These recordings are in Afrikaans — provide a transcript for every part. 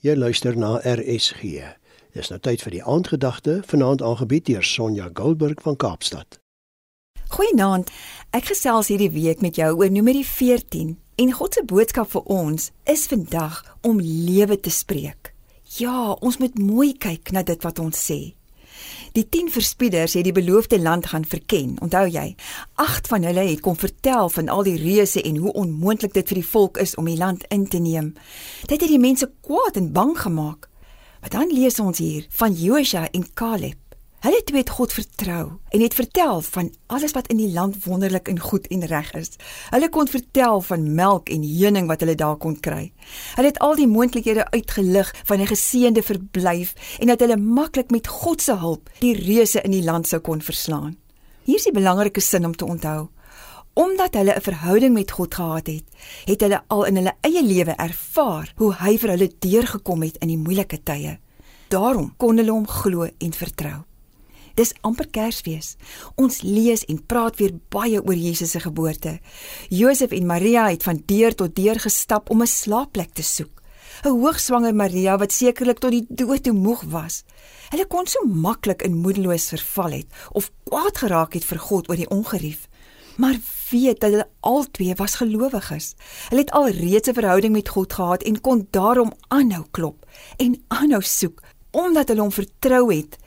Jy luister na RSG. Dis nou tyd vir die aandgedagte vanaand aangebied deur Sonja Goldberg van Kaapstad. Goeienaand. Ek gesels hierdie week met jou oor Numeri 14 en God se boodskap vir ons is vandag om lewe te spreek. Ja, ons moet mooi kyk na dit wat ons sê. Die 10 verspieders het die beloofde land gaan verken. Onthou jy? 8 van hulle het kom vertel van al die reuse en hoe onmoontlik dit vir die volk is om die land in te neem. Dit het die mense kwaad en bang gemaak. Maar dan lees ons hier van Josua en Caleb. Hulle het God vertrou en het vertel van alles wat in die land wonderlik en goed en reg is. Hulle kon vertel van melk en honing wat hulle daar kon kry. Hulle het al die moontlikhede uitgelig van 'n geseënde verblyf en dat hulle maklik met God se hulp die reuse in die land sou kon verslaan. Hier is die belangrike sin om te onthou. Omdat hulle 'n verhouding met God gehad het, het hulle al in hulle eie lewe ervaar hoe hy vir hulle deurgekom het in die moeilike tye. Daarom kon hulle hom glo en vertrou. Dis amper Kersfees. Ons lees en praat weer baie oor Jesus se geboorte. Josef en Maria het van deur tot deur gestap om 'n slaapplek te soek. 'n Hoogswanger Maria wat sekerlik tot die dood toe moeg was. Hulle kon so maklik in moedeloos verval het of kwaad geraak het vir God oor die ongerief. Maar weet dat hulle albei was gelowiges. Hulle het al reeds 'n verhouding met God gehad en kon daarom aanhou klop en aanhou soek omdat hulle hom vertrou het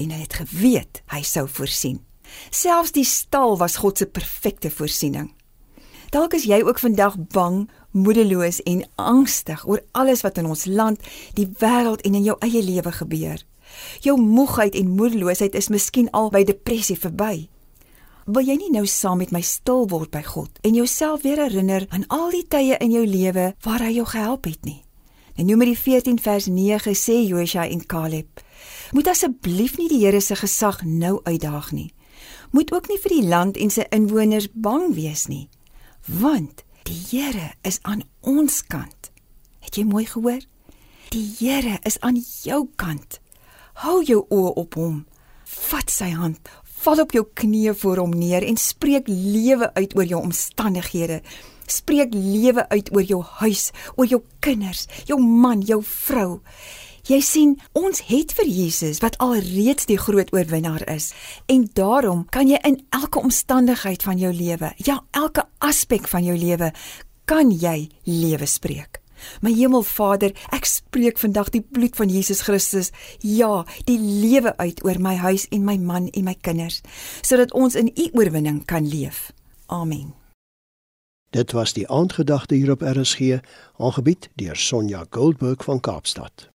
en hy het geweet hy sou voorsien. Selfs die stal was God se perfekte voorsiening. Dalk is jy ook vandag bang, moedeloos en angstig oor alles wat in ons land, die wêreld en in jou eie lewe gebeur. Jou moegheid en moedeloosheid is miskien al by depressie verby. Wil jy nie nou saam met my stil word by God en jouself weer herinner aan al die tye in jou lewe waar hy jou gehelp het nie? In Numeri 14 vers 9 sê Josua en Caleb: Moet asseblief nie die Here se gesag nou uitdaag nie. Moet ook nie vir die land en sy inwoners bang wees nie, want die Here is aan ons kant. Het jy mooi gehoor? Die Here is aan jou kant. Hou jou oë op hom. Vat sy hand. Val op jou knieë voor hom neer en spreek lewe uit oor jou omstandighede. Spreek lewe uit oor jou huis, oor jou kinders, jou man, jou vrou. Jy sien, ons het vir Jesus wat alreeds die groot oorwinnaar is. En daarom kan jy in elke omstandigheid van jou lewe, ja, elke aspek van jou lewe, kan jy lewe spreek. My Hemelvader, ek spreek vandag die bloed van Jesus Christus, ja, die lewe uit oor my huis en my man en my kinders, sodat ons in U oorwinning kan leef. Amen. Dit was die aandgedagte hier op RSG, aangebied deur Sonja Goldberg van Kaapstad.